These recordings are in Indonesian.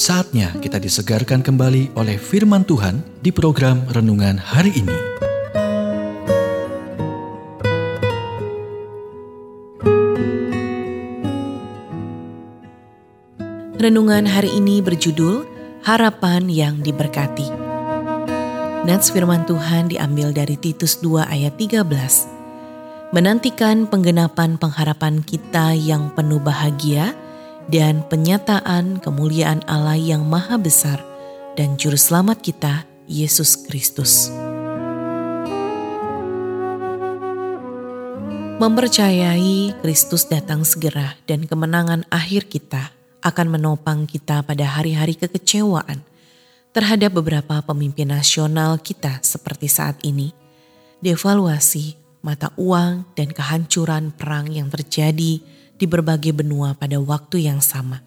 Saatnya kita disegarkan kembali oleh firman Tuhan di program renungan hari ini. Renungan hari ini berjudul Harapan yang Diberkati. Nats firman Tuhan diambil dari Titus 2 ayat 13. Menantikan penggenapan pengharapan kita yang penuh bahagia dan penyataan kemuliaan Allah yang maha besar dan juru selamat kita, Yesus Kristus. Mempercayai Kristus datang segera dan kemenangan akhir kita akan menopang kita pada hari-hari kekecewaan terhadap beberapa pemimpin nasional kita seperti saat ini. Devaluasi, mata uang, dan kehancuran perang yang terjadi di berbagai benua pada waktu yang sama.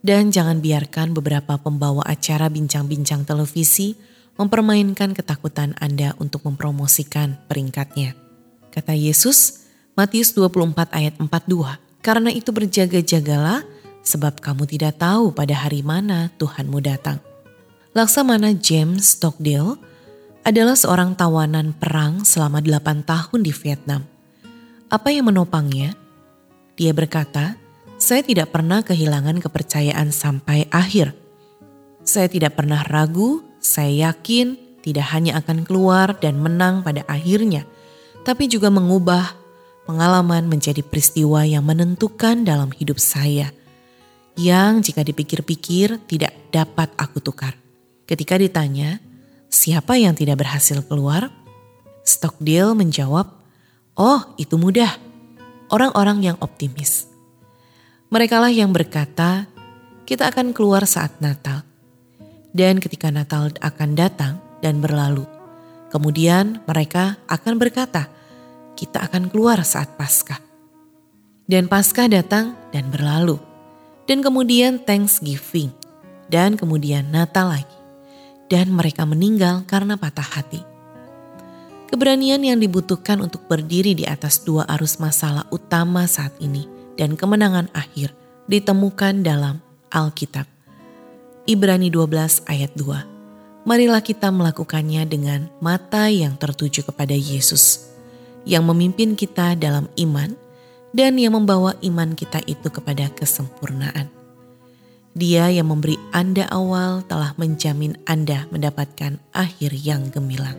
Dan jangan biarkan beberapa pembawa acara bincang-bincang televisi mempermainkan ketakutan Anda untuk mempromosikan peringkatnya. Kata Yesus, Matius 24 ayat 42, karena itu berjaga-jagalah sebab kamu tidak tahu pada hari mana Tuhanmu datang. Laksamana James Stockdale adalah seorang tawanan perang selama 8 tahun di Vietnam. Apa yang menopangnya? Dia berkata, saya tidak pernah kehilangan kepercayaan sampai akhir. Saya tidak pernah ragu, saya yakin tidak hanya akan keluar dan menang pada akhirnya, tapi juga mengubah pengalaman menjadi peristiwa yang menentukan dalam hidup saya, yang jika dipikir-pikir tidak dapat aku tukar. Ketika ditanya, siapa yang tidak berhasil keluar? Stockdale menjawab, oh itu mudah orang-orang yang optimis. Merekalah yang berkata, kita akan keluar saat Natal. Dan ketika Natal akan datang dan berlalu, kemudian mereka akan berkata, kita akan keluar saat Paskah. Dan Paskah datang dan berlalu. Dan kemudian Thanksgiving. Dan kemudian Natal lagi. Dan mereka meninggal karena patah hati. Keberanian yang dibutuhkan untuk berdiri di atas dua arus masalah utama saat ini dan kemenangan akhir ditemukan dalam Alkitab. Ibrani 12 ayat 2. Marilah kita melakukannya dengan mata yang tertuju kepada Yesus, yang memimpin kita dalam iman dan yang membawa iman kita itu kepada kesempurnaan. Dia yang memberi Anda awal telah menjamin Anda mendapatkan akhir yang gemilang.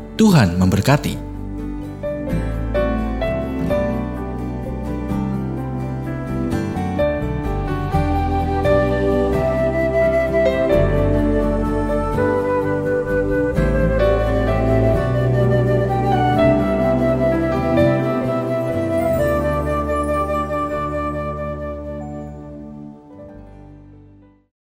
Tuhan memberkati.